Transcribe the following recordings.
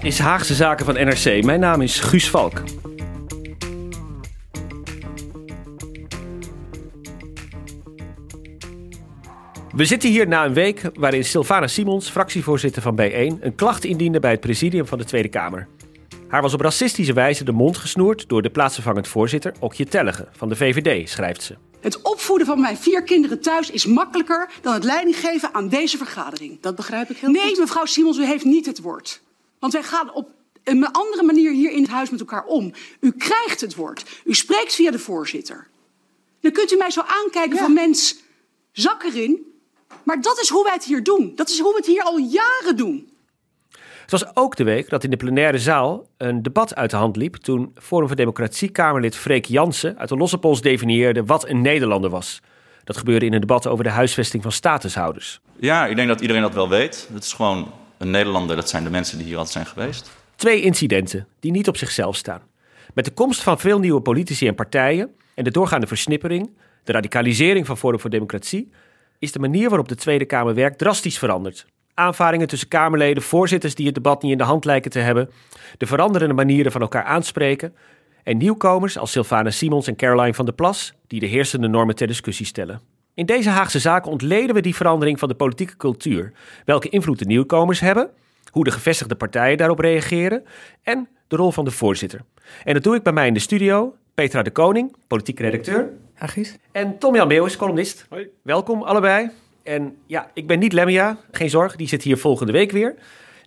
Dit is Haagse Zaken van NRC. Mijn naam is Guus Valk. We zitten hier na een week waarin Sylvana Simons, fractievoorzitter van B1, een klacht indiende bij het presidium van de Tweede Kamer. Haar was op racistische wijze de mond gesnoerd door de plaatsvervangend voorzitter Okje Tellege van de VVD, schrijft ze. Het opvoeden van mijn vier kinderen thuis is makkelijker dan het leiding geven aan deze vergadering. Dat begrijp ik heel nee, goed. Nee, mevrouw Simons, u heeft niet het woord. Want wij gaan op een andere manier hier in het huis met elkaar om. U krijgt het woord. U spreekt via de voorzitter. Dan kunt u mij zo aankijken Ja. van mens, zak erin. Maar dat is hoe wij het hier doen. Dat is hoe we het hier al jaren doen. Het was ook de week dat in de plenaire zaal een debat uit de hand liep toen Forum voor Democratie Kamerlid Freek Jansen uit de losse pols definieerde wat een Nederlander was. Dat gebeurde in een debat over de huisvesting van statushouders. Ja, ik denk dat iedereen dat wel weet. Het is gewoon een Nederlander, dat zijn de mensen die hier altijd zijn geweest. Twee incidenten die niet op zichzelf staan. Met de komst van veel nieuwe politici en partijen en de doorgaande versnippering, de radicalisering van Forum voor Democratie, is de manier waarop de Tweede Kamer werkt drastisch veranderd. Aanvaringen tussen Kamerleden, voorzitters die het debat niet in de hand lijken te hebben, de veranderende manieren van elkaar aanspreken en nieuwkomers als Sylvana Simons en Caroline van der Plas die de heersende normen ter discussie stellen. In deze Haagse zaken ontleden we die verandering van de politieke cultuur, welke invloed de nieuwkomers hebben, hoe de gevestigde partijen daarop reageren en de rol van de voorzitter. En dat doe ik bij mij in de studio, Petra de Koning, politiek redacteur, Agis? en Tom-Jan Meeuwis, columnist. Welkom allebei. En ja, ik ben niet Lemmia, geen zorg, die zit hier volgende week weer.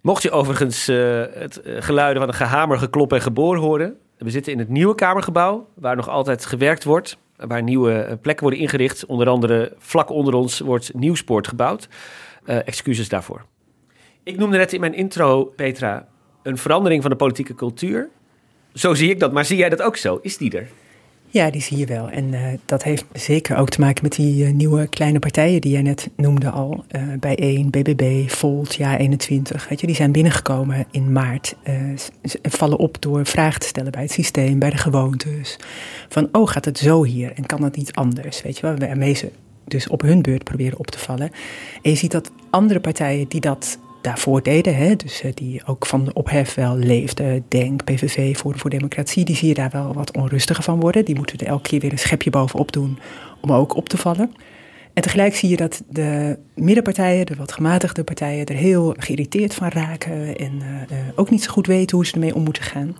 Mocht je overigens eh, het eh, geluiden van een gehamer, geklop en geboor horen. We zitten in het nieuwe Kamergebouw, waar nog altijd gewerkt wordt. Waar nieuwe eh, plekken worden ingericht. Onder andere vlak onder ons wordt Nieuwspoort gebouwd. Eh, excuses daarvoor. Ik noemde net in mijn intro, Petra, een verandering van de politieke cultuur. Zo zie ik dat, maar zie jij dat ook zo? Is die er? Ja, die zie je wel. En eh, dat heeft zeker ook te maken met die eh, nieuwe kleine partijen die jij net noemde al. eh Bijeen, BBB, Volt, Ja 21. Weet je, die zijn binnengekomen in maart. vallen op door vragen te stellen bij het systeem, bij de gewoontes. Van, oh, gaat het zo hier en kan dat niet anders? Weet je wel, waarmee ze dus op hun beurt proberen op te vallen. En je ziet dat andere partijen die dat daarvoor deden, hè, dus eh, die ook van de ophef wel leefden, Denk, PVV, Forum voor Democratie, die zie je daar wel wat onrustiger van worden. Die moeten er elke keer weer een schepje bovenop doen om ook op te vallen. En tegelijk zie je dat de middenpartijen, de wat gematigde partijen, er heel geïrriteerd van raken en eh, eh, ook niet zo goed weten hoe ze ermee om moeten gaan.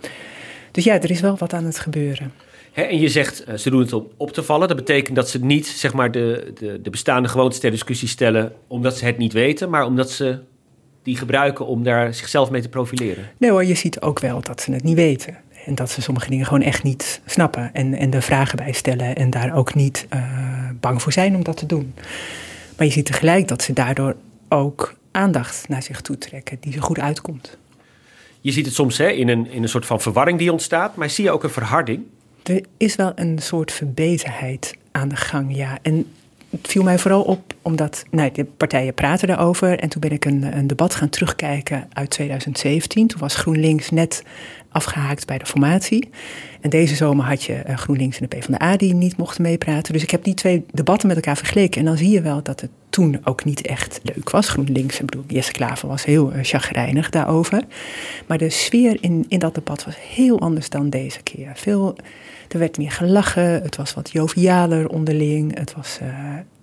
Dus ja, er is wel wat aan het gebeuren. En je zegt, ze doen het om op te vallen. Dat betekent dat ze niet zeg maar, de, de, de bestaande gewoontes ter discussie stellen... omdat ze het niet weten, maar omdat ze die gebruiken om daar zichzelf mee te profileren. Nee hoor, je ziet ook wel dat ze het niet weten. En dat ze sommige dingen gewoon echt niet snappen. En, en er vragen bij stellen. En daar ook niet eh, bang voor zijn om dat te doen. Maar je ziet tegelijk dat ze daardoor ook aandacht naar zich toe trekken. Die ze goed uitkomt. Je ziet het soms hè, in, een, in een soort van verwarring die ontstaat... maar zie je ook een verharding? Er is wel een soort verbeterheid aan de gang, ja. En het viel mij vooral op omdat nou, de partijen praten daarover. En toen ben ik een, een debat gaan terugkijken uit 2017. Toen was GroenLinks net afgehaakt bij de formatie. En deze zomer had je eh, GroenLinks en de PvdA die niet mochten meepraten. Dus ik heb die twee debatten met elkaar vergeleken. En dan zie je wel dat het toen ook niet echt leuk was. GroenLinks, ik bedoel, Jesse Klaver was heel uh, chagrijnig daarover. Maar de sfeer in, in dat debat was heel anders dan deze keer. Veel, er werd meer gelachen, het was wat jovialer onderling. Het was, uh,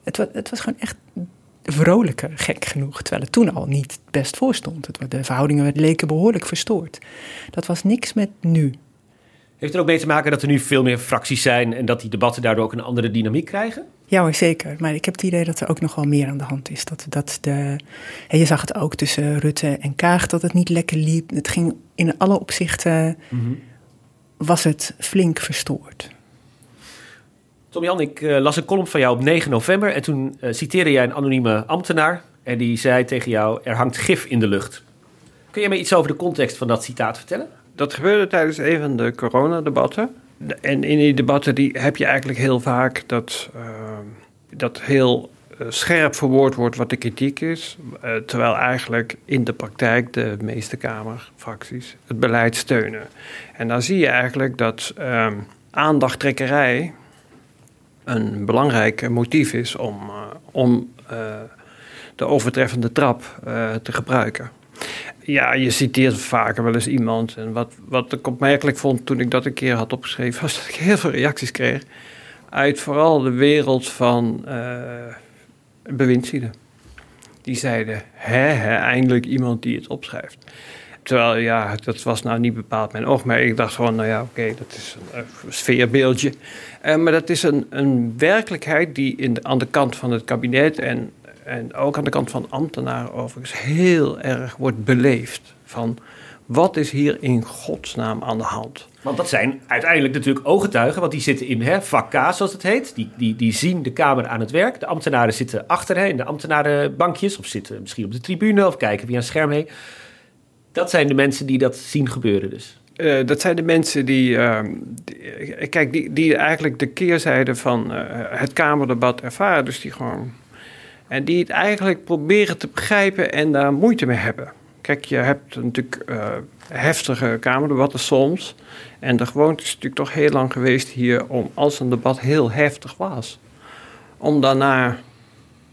het, was, het was gewoon echt vrolijker, gek genoeg. Terwijl het toen al niet best voor stond. Het, de verhoudingen leken behoorlijk verstoord. Dat was niks met nu. Heeft er ook mee te maken dat er nu veel meer fracties zijn... en dat die debatten daardoor ook een andere dynamiek krijgen? Ja hoor, zeker. Maar ik heb het idee dat er ook nog wel meer aan de hand is. Dat, dat de, en je zag het ook tussen Rutte en Kaag, dat het niet lekker liep. Het ging in alle opzichten, was het flink verstoord. Tom Jan, ik uh, las een column van jou op 9 november en toen uh, citeerde jij een anonieme ambtenaar en die zei tegen jou, er hangt gif in de lucht. Kun je me iets over de context van dat citaat vertellen? Dat gebeurde tijdens een van de coronadebatten. En in die debatten die heb je eigenlijk heel vaak dat, uh, dat heel scherp verwoord wordt wat de kritiek is. terwijl eigenlijk in de praktijk de meeste Kamerfracties het beleid steunen. En dan zie je eigenlijk dat ehm, aandachttrekkerij een belangrijk motief is om, om de overtreffende trap te gebruiken. Ja, je citeert vaker wel eens iemand. En wat, wat ik opmerkelijk vond toen ik dat een keer had opgeschreven, was dat ik heel veel reacties kreeg. Uit vooral de wereld van uh, bewindslieden. Die zeiden: hè, hè, eindelijk iemand die het opschrijft. Terwijl, ja, dat was nou niet bepaald mijn oogmerk. Ik dacht gewoon, nou ja, oké, dat is een, sfeerbeeldje. Uh, maar dat is een, een werkelijkheid die in de, aan de kant van het kabinet en en ook aan de kant van ambtenaren overigens heel erg wordt beleefd. Van wat is hier in godsnaam aan de hand? Want dat zijn uiteindelijk natuurlijk ooggetuigen, want die zitten in hè, vak K, zoals het heet. Die, die, die zien de Kamer aan het werk. De ambtenaren zitten achter hè, in de ambtenarenbankjes, of zitten misschien op de tribune of kijken via een scherm heen. Dat zijn de mensen die dat zien gebeuren dus. Uh, dat zijn de mensen die, uh, die, kijk, die, die eigenlijk de keerzijde van uh, het Kamerdebat ervaren. Dus die gewoon en die het eigenlijk proberen te begrijpen en daar moeite mee hebben. Kijk, je hebt natuurlijk uh, heftige kamerdebatten soms. En de gewoonte is natuurlijk toch heel lang geweest hier om, als een debat heel heftig was, om daarna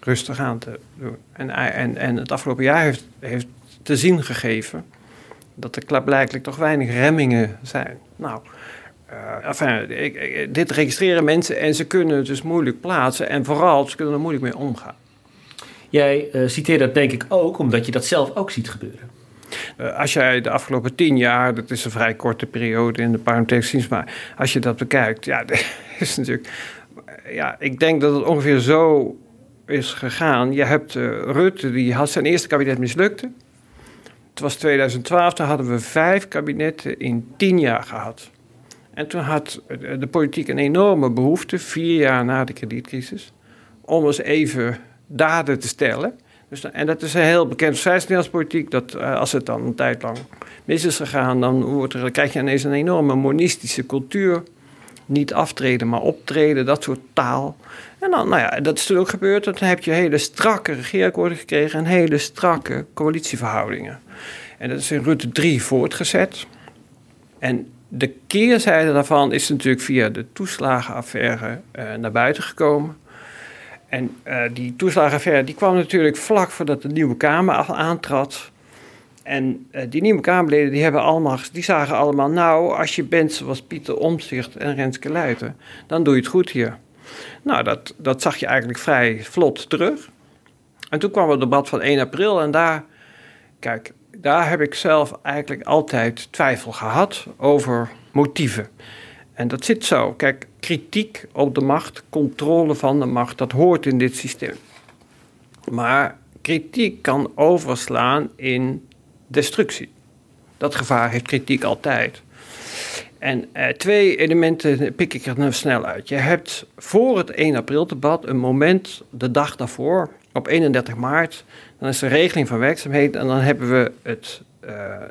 rustig aan te doen. En, en, en het afgelopen jaar heeft, heeft te zien gegeven dat er klaarblijkelijk toch weinig remmingen zijn. Nou, uh, enfin, dit registreren mensen en ze kunnen het dus moeilijk plaatsen. En vooral, ze kunnen er moeilijk mee omgaan. Jij uh, citeert dat denk ik ook omdat je dat zelf ook ziet gebeuren. Uh, als jij de afgelopen tien jaar, dat is een vrij korte periode in de parlementaire maar als je dat bekijkt, ja, is natuurlijk. Ja, ik denk dat het ongeveer zo is gegaan. Je hebt uh, Rutte, die had zijn eerste kabinet mislukte. Het was 2012, toen hadden we vijf kabinetten in tien jaar gehad. En toen had de politiek een enorme behoefte, vier jaar na de kredietcrisis, om eens even daden te stellen. Dus, en dat is een heel bekend Nederlandse politiek. Dat uh, als het dan een tijd lang mis is gegaan, dan, wordt er, krijg je ineens een enorme monistische cultuur. Niet aftreden, maar optreden, dat soort taal. En dan, nou ja, dat is toen ook gebeurd. Dan heb je hele strakke regeerakkoorden gekregen en hele strakke coalitieverhoudingen. En dat is in Rutte 3 voortgezet. En de keerzijde daarvan is natuurlijk via de toeslagenaffaire uh, naar buiten gekomen. En uh, die toeslagenaffaire die kwam natuurlijk vlak voordat de nieuwe Kamer aantrad. En uh, die nieuwe Kamerleden die hebben allemaal, die zagen allemaal, nou, als je bent zoals Pieter Omtzigt en Renske Luiten, dan doe je het goed hier. Nou, dat, dat zag je eigenlijk vrij vlot terug. En toen kwam het debat van 1 april en daar, kijk, daar heb ik zelf eigenlijk altijd twijfel gehad over motieven. En dat zit zo. Kijk, kritiek op de macht, controle van de macht, dat hoort in dit systeem. Maar kritiek kan overslaan in destructie. Dat gevaar heeft kritiek altijd. En eh, twee elementen pik ik er nou snel uit. Je hebt voor het 1 april debat een moment, de dag daarvoor, op 31 maart, dan is er regeling van werkzaamheden en dan hebben we het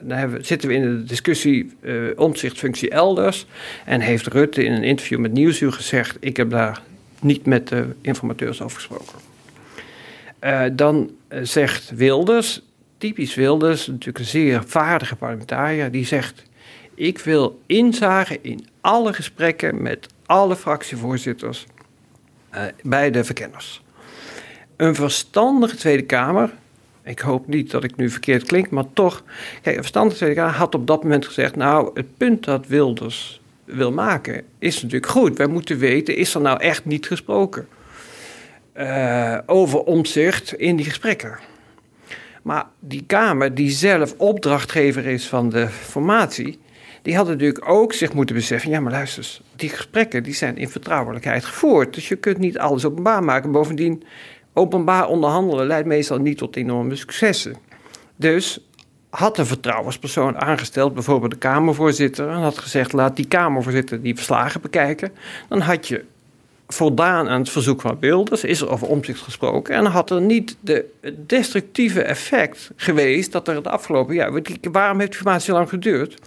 dan hebben, zitten we in de discussie uh, omzichtfunctie elders. En heeft Rutte in een interview met Nieuwsuur gezegd: Ik heb daar niet met de informateurs over gesproken. Uh, dan zegt Wilders, typisch Wilders, natuurlijk een zeer vaardige parlementariër, die zegt: Ik wil inzagen in alle gesprekken met alle fractievoorzitters bij de verkenners. Een verstandige Tweede Kamer ik hoop niet dat ik nu verkeerd klink, maar toch. Kijk, een verstandige Tweede Kamer had op dat moment gezegd: Nou, het punt dat Wilders wil maken is natuurlijk goed. Wij moeten weten: is er nou echt niet gesproken uh, over omzicht in die gesprekken? Maar die Kamer, die zelf opdrachtgever is van de formatie, die hadden natuurlijk ook zich moeten beseffen... ja, maar luister eens, die gesprekken die zijn in vertrouwelijkheid gevoerd. Dus je kunt niet alles openbaar maken. Bovendien, openbaar onderhandelen leidt meestal niet tot enorme successen. Dus had een vertrouwenspersoon aangesteld, bijvoorbeeld de Kamervoorzitter... en had gezegd, laat die Kamervoorzitter die verslagen bekijken... dan had je voldaan aan het verzoek van Wilders, is er over omzicht gesproken. En had er niet de destructieve effect geweest dat er de afgelopen jaar. Waarom heeft die formatie lang geduurd?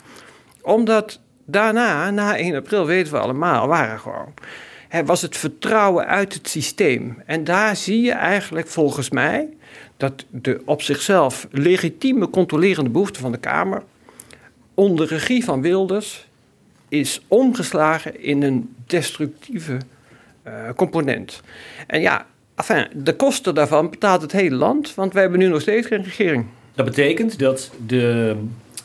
Omdat daarna, na 1 april, weten we allemaal, waren gewoon. Was het vertrouwen uit het systeem. En daar zie je eigenlijk volgens mij dat de op zichzelf legitieme controlerende behoefte van de Kamer onder regie van Wilders is omgeslagen in een destructieve uh, component. En ja, enfin, de kosten daarvan betaalt het hele land, want wij hebben nu nog steeds geen regering. Dat betekent dat de,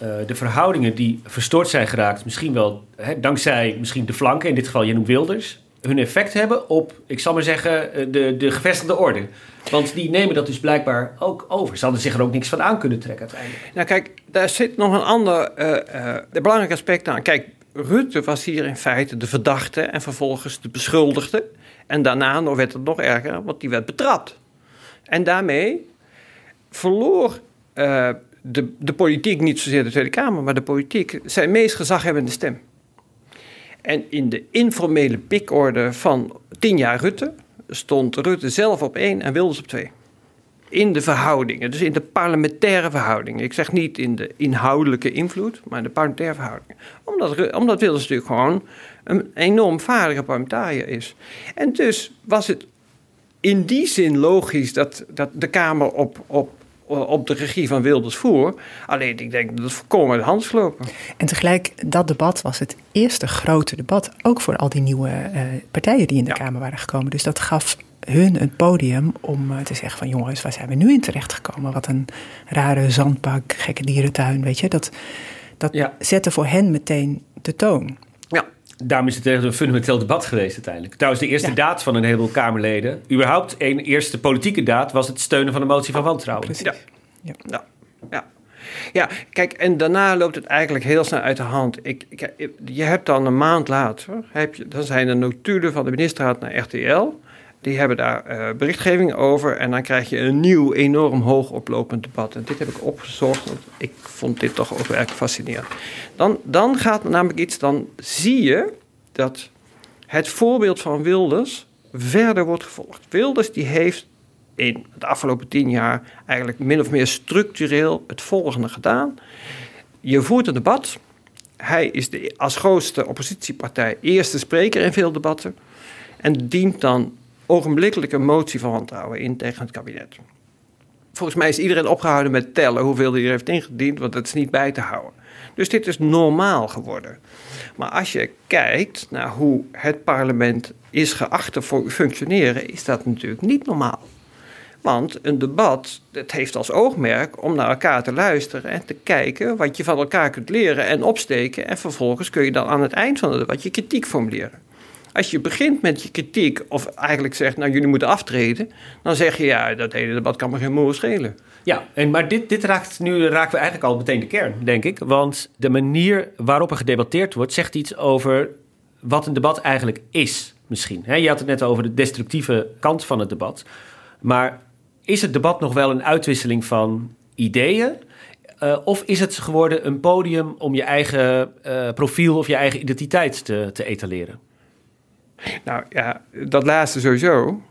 uh, de verhoudingen die verstoord zijn geraakt, misschien wel hè, dankzij misschien de flanken, in dit geval Janouk Wilders, hun effect hebben op, ik zal maar zeggen, eh, de, de gevestigde orde. Want die nemen dat dus blijkbaar ook over. Ze hadden zich er ook niks van aan kunnen trekken uiteindelijk. Nou kijk, daar zit nog een ander uh, belangrijk aspect aan. Kijk, Rutte was hier in feite de verdachte en vervolgens de beschuldigde. En daarna werd het nog erger, want die werd betrapt. En daarmee verloor de, de politiek, niet zozeer de Tweede Kamer, maar de politiek, zijn meest gezaghebbende stem. En in de informele pikorde van tien jaar Rutte stond Rutte zelf op één en Wilders op twee in de verhoudingen, dus in de parlementaire verhoudingen. Ik zeg niet in de inhoudelijke invloed, maar in de parlementaire verhoudingen. Omdat, omdat Wilders natuurlijk gewoon een enorm vaardige parlementariër is. En dus was het in die zin logisch dat, dat de Kamer op, op, op de regie van Wilders voer. Alleen ik denk dat het volkomen uit de hand is gelopen. En tegelijk, dat debat was het eerste grote debat, ook voor al die nieuwe uh, partijen die in de Kamer waren gekomen. Dus dat gaf hun een podium om uh, te zeggen van jongens, waar zijn we nu in terecht gekomen? Wat een rare zandbak, gekke dierentuin, weet je. Dat, dat ja. zette voor hen meteen de toon. Daarom is het een fundamenteel debat geweest uiteindelijk. Trouwens, de eerste ja. daad van een heleboel Kamerleden, überhaupt een eerste politieke daad, was het steunen van de motie van wantrouwen. Ja. Ja. ja. ja. Ja, kijk, en daarna loopt het eigenlijk heel snel uit de hand. Ik, ik, je hebt dan een maand later, heb je, dan zijn de notulen van de ministerraad naar RTL. Die hebben daar uh, berichtgeving over. En dan krijg je een nieuw, enorm hoog oplopend debat. En dit heb ik opgezocht, want ik vond dit toch ook werkelijk fascinerend. Dan, dan gaat namelijk iets, dan zie je dat het voorbeeld van Wilders verder wordt gevolgd. Wilders die heeft in de afgelopen tien jaar eigenlijk min of meer structureel het volgende gedaan. Je voert een debat. Hij is de, als grootste oppositiepartij eerste spreker in veel debatten. En dient dan ogenblikkelijk een motie van wantrouwen in tegen het kabinet. Volgens mij is iedereen opgehouden met tellen hoeveel hij er heeft ingediend, want dat is niet bij te houden. Dus dit is normaal geworden. Maar als je kijkt naar hoe het parlement is geacht te functioneren, is dat natuurlijk niet normaal. Want een debat, het heeft als oogmerk om naar elkaar te luisteren en te kijken wat je van elkaar kunt leren en opsteken. En vervolgens kun je dan aan het eind van het debat je kritiek formuleren. Als je begint met je kritiek, of eigenlijk zegt, nou jullie moeten aftreden, dan zeg je ja, dat hele debat kan me geen moer schelen. Ja, en, maar dit, dit raakt, nu raken we eigenlijk al meteen de kern, denk ik. Want de manier waarop er gedebatteerd wordt, zegt iets over wat een debat eigenlijk is, misschien. je had het net over de destructieve kant van het debat. Maar is het debat nog wel een uitwisseling van ideeën? Uh, of is het geworden een podium om je eigen uh, profiel of je eigen identiteit te, te etaleren? Nou ja, dat laatste sowieso.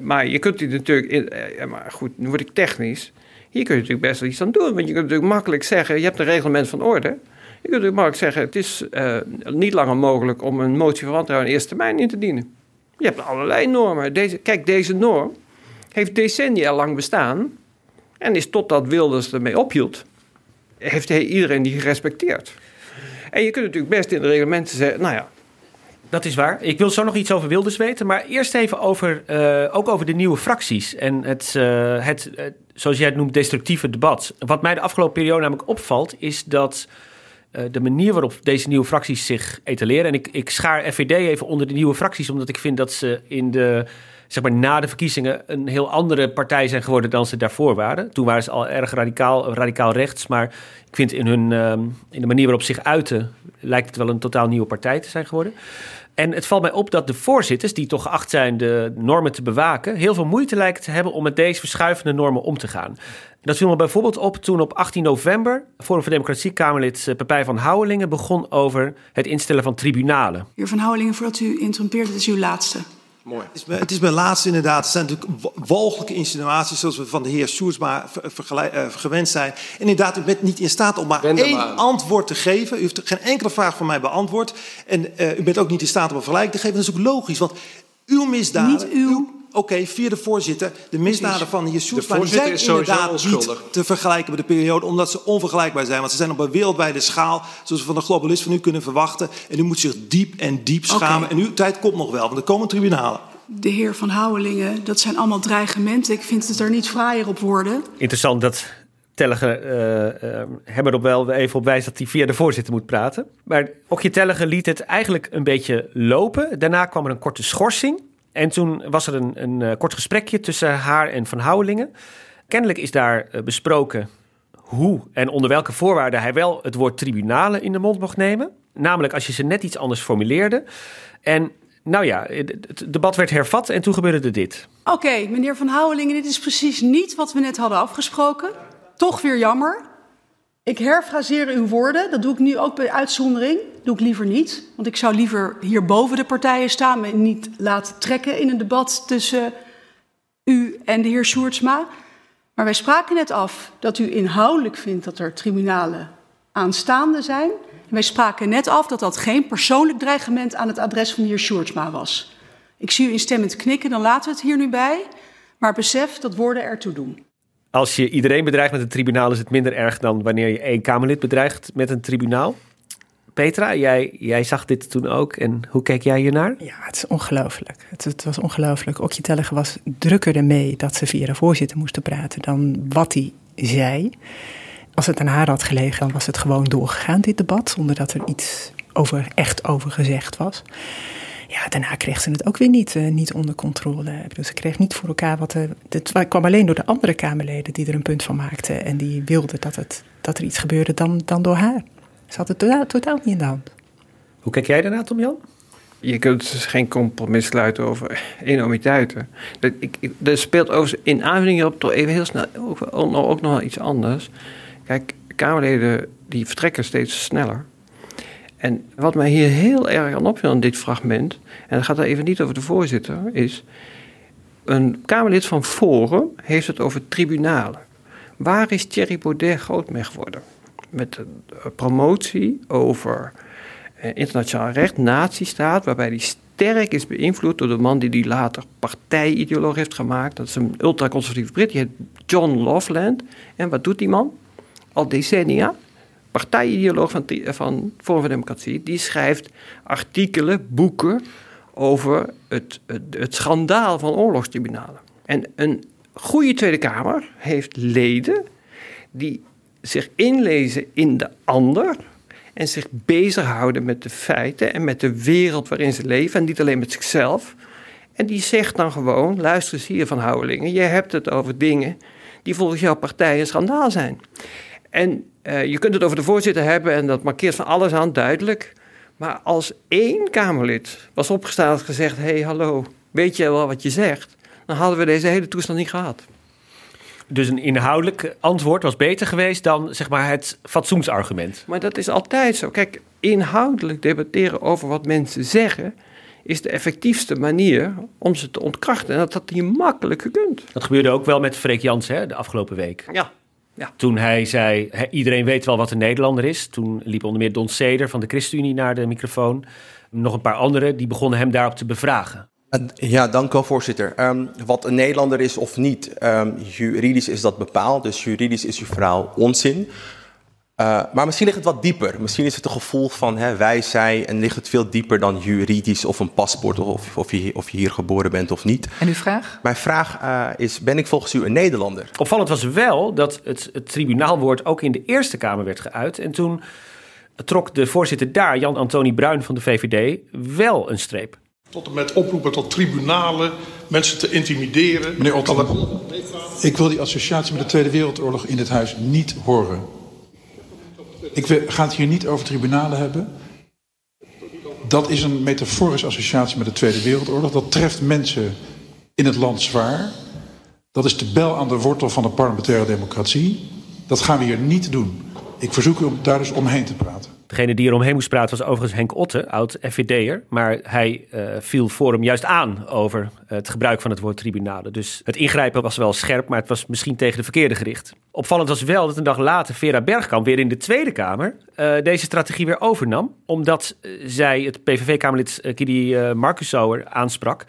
Maar je kunt die natuurlijk. Ja, maar goed, nu word ik technisch. Hier kun je natuurlijk best wel iets aan doen. Want je kunt natuurlijk makkelijk zeggen: je hebt een reglement van orde. Je kunt natuurlijk makkelijk zeggen: het is uh, niet langer mogelijk om een motie van wantrouwen in eerste termijn in te dienen. Je hebt allerlei normen. Deze, kijk, deze norm heeft decennia lang bestaan. En is totdat Wilders ermee ophield, heeft iedereen die gerespecteerd. En je kunt natuurlijk best in de reglementen zeggen: nou ja, dat is waar. Ik wil zo nog iets over Wilders weten. Maar eerst even over, uh, ook over de nieuwe fracties. En het, uh, het uh, zoals jij het noemt, destructieve debat. Wat mij de afgelopen periode namelijk opvalt, is dat de manier waarop deze nieuwe fracties zich etaleren. En ik, ik schaar FVD even onder de nieuwe fracties, omdat ik vind dat ze in de zeg maar, na de verkiezingen een heel andere partij zijn geworden dan ze daarvoor waren. Toen waren ze al erg radicaal, radicaal rechts. Maar ik vind in, hun, ehm, in de manier waarop ze zich uiten, lijkt het wel een totaal nieuwe partij te zijn geworden. En het valt mij op dat de voorzitters, die toch geacht zijn de normen te bewaken, heel veel moeite lijken te hebben om met deze verschuivende normen om te gaan. Dat viel me bijvoorbeeld op toen op 18 november Forum voor Democratie Kamerlid eh, Pepijn van Houwelingen begon over het instellen van tribunalen. Heer Van Houwelingen, voordat u interrumpeert, het is uw laatste. Mooi. Het is, mijn, het is mijn laatste inderdaad. Het zijn natuurlijk walgelijke insinuaties zoals we van de heer Soersma uh, gewend zijn. En inderdaad, u bent niet in staat om maar één antwoord te geven. U heeft geen enkele vraag van mij beantwoord. En uh, u bent ook niet in staat om een vergelijking te geven. Dat is ook logisch, want uw misdaden... Niet uw... uw Oké, okay, via de voorzitter. De misdaden van de heer Soersma zijn inderdaad niet te vergelijken met de periode... omdat ze onvergelijkbaar zijn. Want ze zijn op een wereldwijde schaal, zoals we van de globalist van u kunnen verwachten. En u moet zich diep en diep schamen. Okay. En uw tijd komt nog wel, want er komen tribunalen de heer Van Houwelingen, dat zijn allemaal dreigementen. Ik vind het er niet fraaier op worden. Interessant dat Tellige uh, uh, hem erop wel even op wijst dat hij via de voorzitter moet praten. Maar Okje Tellige liet het eigenlijk een beetje lopen. Daarna kwam er een korte schorsing. En toen was er een, een uh, kort gesprekje tussen haar en Van Houwelingen. Kennelijk is daar besproken hoe en onder welke voorwaarden hij wel het woord tribunalen in de mond mocht nemen. Namelijk als je ze net iets anders formuleerde. En nou ja, het debat werd hervat en toen gebeurde dit. Oké, meneer Van Houwelingen, dit is precies niet wat we net hadden afgesproken. Toch weer jammer. Ik herfraseer uw woorden. Dat doe ik nu ook bij uitzondering. Doe ik liever niet. Want ik zou liever hier boven de partijen staan... en niet laten trekken in een debat tussen u en de heer Sjoerdsma. Maar wij spraken net af dat u inhoudelijk vindt... dat er tribunalen aanstaande zijn... Wij spraken net af dat dat geen persoonlijk dreigement aan het adres van de heer Sjoerdsma was. Ik zie u instemmend knikken, dan laten we het hier nu bij. Maar besef dat woorden ertoe doen. Als je iedereen bedreigt met een tribunaal, is het minder erg dan wanneer je één Kamerlid bedreigt met een tribunaal. Petra, jij, jij zag dit toen ook. En hoe keek jij hiernaar? Ja, het is ongelooflijk. Het, het was ongelooflijk. Okje Tellige was drukker ermee dat ze via de voorzitter moesten praten dan wat hij zei. Als het aan haar had gelegen, dan was het gewoon doorgegaan, dit debat, zonder dat er iets over, echt over gezegd was. Ja, daarna kreeg ze het ook weer niet, uh, niet onder controle. Dus ze kreeg niet voor elkaar wat. Uh, het kwam alleen door de andere Kamerleden die er een punt van maakten. En die wilden dat, het, dat er iets gebeurde dan, dan door haar. Ze had het totaal, totaal niet in de hand. Hoe kijk jij daarna, Tom Jan? Je kunt dus geen compromis sluiten over enormiteiten. Er speelt over, in aanvulling op toch even heel snel ook, ook nog iets anders. Kijk, Kamerleden die vertrekken steeds sneller. En wat mij hier heel erg aan opviel in dit fragment, en dat gaat er even niet over de voorzitter, is een Kamerlid van Forum heeft het over tribunalen. Waar is Thierry Baudet groot mee geworden? Met een promotie over eh, internationaal recht, nazistaat, waarbij hij sterk is beïnvloed door de man die die later partijideoloog heeft gemaakt. Dat is een ultraconservatieve Brit, die heet John Loveland. En wat doet die man? al decennia, partijideoloog van, van Forum voor Democratie, die schrijft artikelen, boeken over het, het, het schandaal van oorlogstribunalen. En een goede Tweede Kamer heeft leden die zich inlezen in de ander en zich bezighouden met de feiten en met de wereld waarin ze leven en niet alleen met zichzelf. En die zegt dan gewoon, luister eens hier van Houwelingen, je hebt het over dingen die volgens jouw partij een schandaal zijn. En uh, je kunt het over de voorzitter hebben en dat markeert van alles aan, duidelijk. Maar als één Kamerlid was opgestaan en gezegd: hé, hey, hallo, weet je wel wat je zegt? Dan hadden we deze hele toestand niet gehad. Dus een inhoudelijk antwoord was beter geweest dan zeg maar, het fatsoensargument. Maar dat is altijd zo. Kijk, inhoudelijk debatteren over wat mensen zeggen is de effectiefste manier om ze te ontkrachten. En dat had hier makkelijk gekund. Dat gebeurde ook wel met Freek Jansen de afgelopen week. Ja, ja. Toen hij zei, iedereen weet wel wat een Nederlander is. Toen liep onder meer Don Seder van de ChristenUnie naar de microfoon. Nog een paar anderen, die begonnen hem daarop te bevragen. Ja, dank u wel, voorzitter. Um, wat een Nederlander is of niet, um, juridisch is dat bepaald. Dus juridisch is uw verhaal onzin. Uh, maar misschien ligt het wat dieper. Misschien is het een gevoel van hè, wij, zij en ligt het veel dieper dan juridisch of een paspoort of, of, je, of je hier geboren bent of niet. En uw vraag? Mijn vraag uh, is, ben ik volgens u een Nederlander? Opvallend was wel dat het, het tribunaalwoord ook in de Eerste Kamer werd geuit. En toen trok de voorzitter daar, Jan-Antonie Bruin van de VVD, wel een streep. Tot en met oproepen tot tribunalen, mensen te intimideren. Meneer Otter, ik wil die associatie met de Tweede Wereldoorlog in dit huis niet horen. Ik ga het hier niet over tribunalen hebben. Dat is een metaforische associatie met de Tweede Wereldoorlog. Dat treft mensen in het land zwaar. Dat is de bel aan de wortel van de parlementaire democratie. Dat gaan we hier niet doen. Ik verzoek u om daar dus omheen te praten. Degene die er omheen moest praten was overigens Henk Otte, oud FVD'er. Maar hij uh, viel Forum juist aan over het gebruik van het woord tribunale. Dus het ingrijpen was wel scherp, maar het was misschien tegen de verkeerde gericht. Opvallend was wel dat een dag later Vera Bergkamp weer in de Tweede Kamer uh, deze strategie weer overnam. Omdat uh, zij het PVV-Kamerlid Kidi Marcusauer aansprak,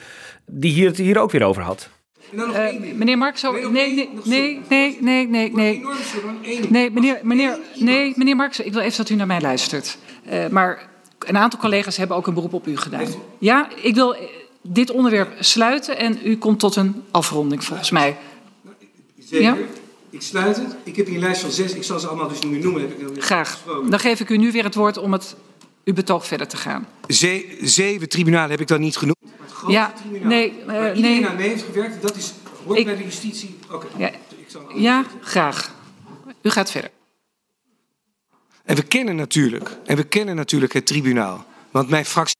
die hier het hier ook weer over had. Uh, meneer Mark, zo. Nee, nee, nee, nee, nee, nee, nee. Nee, meneer, meneer, nee, meneer Mark, ik wil even dat u naar mij luistert. Uh, maar een aantal collega's hebben ook een beroep op u gedaan. Ja, ik wil dit onderwerp sluiten en u komt tot een afronding volgens mij. Zeker. Ja? Ik sluit het. Ik heb hier een lijst van zes. Ik zal ze allemaal dus nu noemen. Heb ik Graag. Dan geef ik u nu weer het woord om het, uw betoog verder te gaan. Ze zeven tribunalen heb ik dan niet genoemd ja, nee, uh, waar iedereen nee. aan mee heeft gewerkt, dat is, hoort ik, bij de justitie. Oké. Okay. Ja, ja, graag. U gaat verder. En we kennen natuurlijk, en we kennen natuurlijk het tribunaal. Want mijn fractie.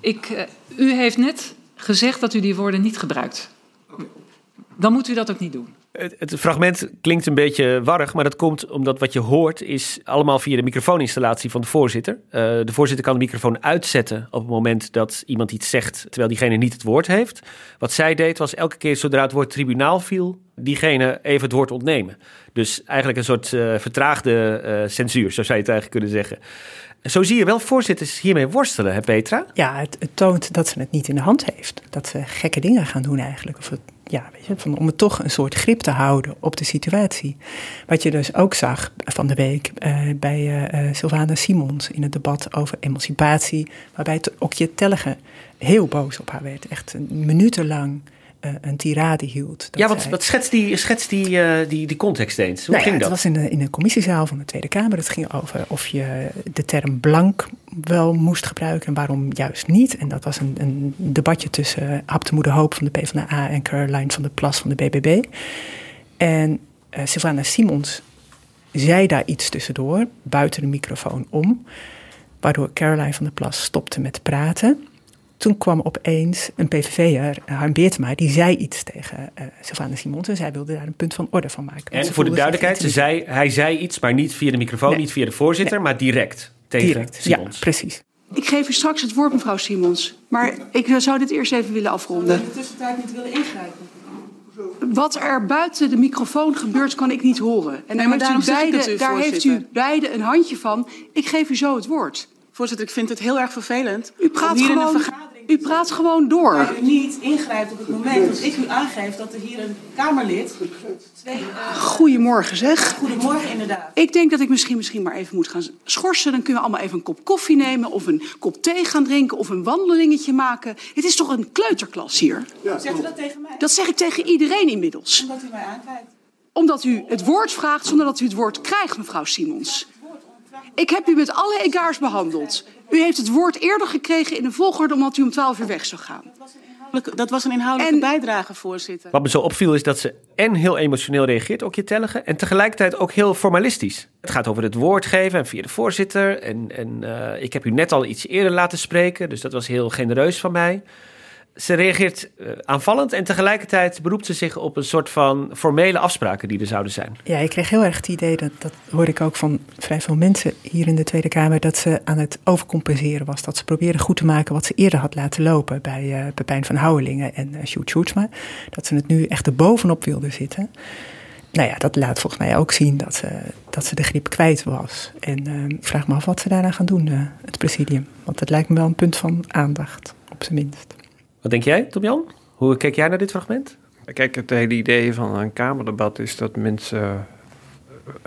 Ik, uh, u heeft net gezegd dat u die woorden niet gebruikt. Okay. Dan moet u dat ook niet doen. Het, het, fragment klinkt een beetje warrig, maar dat komt omdat wat je hoort is allemaal via de microfooninstallatie van de voorzitter. Uh, de voorzitter kan de microfoon uitzetten op het moment dat iemand iets zegt terwijl diegene niet het woord heeft. Wat zij deed was elke keer zodra het woord tribunaal viel, diegene even het woord ontnemen. Dus eigenlijk een soort uh, vertraagde uh, censuur, zo zou je het eigenlijk kunnen zeggen. Zo zie je wel voorzitters hiermee worstelen, hè Petra? Ja, het, het, toont dat ze het niet in de hand heeft. Dat ze gekke dingen gaan doen eigenlijk. Of het, ja, weet je, van, om het toch een soort grip te houden op de situatie. Wat je dus ook zag van de week uh, bij uh, Sylvana Simons in het debat over emancipatie. Waarbij Okje Tellige heel boos op haar werd. Echt minutenlang een tirade hield. Ja, wat, wat schetst, die, die, uh, die, die context eens? Hoe nou ging ja, dat? Het was in de, in de commissiezaal van de Tweede Kamer. Het ging over of je de term blank wel moest gebruiken en waarom juist niet. En dat was een, een debatje tussen Haptemoede Hoop van de PvdA en Caroline van der Plas van de BBB. En uh, Sylvana Simons zei daar iets tussendoor, buiten de microfoon om, waardoor Caroline van der Plas stopte met praten toen kwam opeens een PVV'er, Harm Beertema, die zei iets tegen uh, Sylvana Simons. En zij wilde daar een punt van orde van maken. En voor de duidelijkheid, ze zei, hij zei iets, maar niet via de microfoon, nee. niet via de voorzitter, nee. maar direct tegen direct. Simons. Ja, precies. Ik geef u straks het woord, mevrouw Simons. Maar ik zou dit eerst even willen afronden. in de tussentijd niet willen ingrijpen? Wat er buiten de microfoon gebeurt, kan ik niet horen. En nee, maar daar, heeft u, beide, u, daar heeft u beide een handje van. Ik geef u zo het woord. Voorzitter, ik vind het heel erg vervelend. U praat hier gewoon, in een vergadering u praat gewoon door. Maar u niet ingrijpt op het moment dat ik u aangeef dat er hier een Kamerlid. Twee, uh, Goedemorgen zeg. Goedemorgen inderdaad. Ik denk dat ik misschien, misschien maar even moet gaan schorsen. Dan kunnen we allemaal even een kop koffie nemen. Of een kop thee gaan drinken. Of een wandelingetje maken. Het is toch een kleuterklas hier? Ja, Zegt u dat tegen mij? Dat zeg ik tegen iedereen inmiddels. Omdat u mij aankijkt. Omdat u het woord vraagt zonder dat u het woord krijgt, mevrouw Simons. Ik heb u met alle egaars behandeld. U heeft het woord eerder gekregen in de volgorde omdat u om 12 uur weg zou gaan. Dat was een inhoudelijke en, bijdrage, voorzitter. Wat me zo opviel is dat ze en heel emotioneel reageert, ook je tellige, en tegelijkertijd ook heel formalistisch. Het gaat over het woord geven en via de voorzitter. En, en uh, ik heb u net al iets eerder laten spreken, dus dat was heel genereus van mij ze reageert uh, aanvallend en tegelijkertijd beroept ze zich op een soort van formele afspraken die er zouden zijn. Ja, ik kreeg heel erg het idee, dat, dat hoorde ik ook van vrij veel mensen hier in de Tweede Kamer, dat ze aan het overcompenseren was. Dat ze probeerde goed te maken wat ze eerder had laten lopen bij uh, Pepijn van Houwelingen en uh, Sjoerd Sjoerdsma. Dat ze het nu echt er bovenop wilde zitten. Nou ja, dat laat volgens mij ook zien dat ze, dat ze de grip kwijt was. En ik vraag me af wat ze daarna gaan doen, het presidium. Want het lijkt me wel een punt van aandacht, op zijn minst. Wat denk jij, Tom-Jan? Hoe kijk jij naar dit fragment? Kijk, het hele idee van een Kamerdebat is dat mensen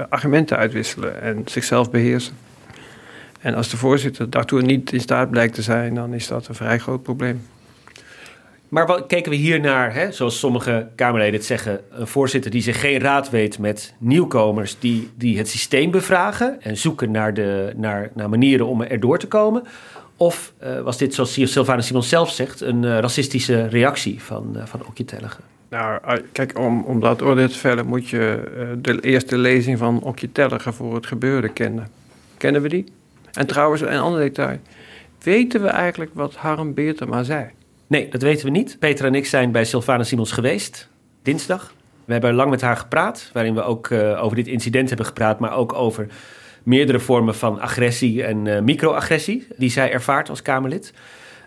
argumenten uitwisselen en zichzelf beheersen. En als de voorzitter daartoe niet in staat blijkt te zijn, dan is dat een vrij groot probleem. Maar wat kijken we hier naar, hè, zoals sommige Kamerleden het zeggen, een voorzitter die zich geen raad weet met nieuwkomers die, die het systeem bevragen en zoeken naar, de, naar, naar manieren om erdoor te komen? Of uh, was dit, zoals Sylvana Simons zelf zegt, een uh, racistische reactie van, uh, van Okje? Nou, kijk, om, om dat oordeel te vellen moet je de eerste lezing van Okje voor het gebeurde kennen. Kennen we die? En trouwens, een ander detail. Weten we eigenlijk wat Harm Beertema zei? Nee, dat weten we niet. Peter en ik zijn bij Sylvana Simons geweest, dinsdag. We hebben lang met haar gepraat, waarin we ook over dit incident hebben gepraat, maar ook over meerdere vormen van agressie en uh, microagressie die zij ervaart als Kamerlid.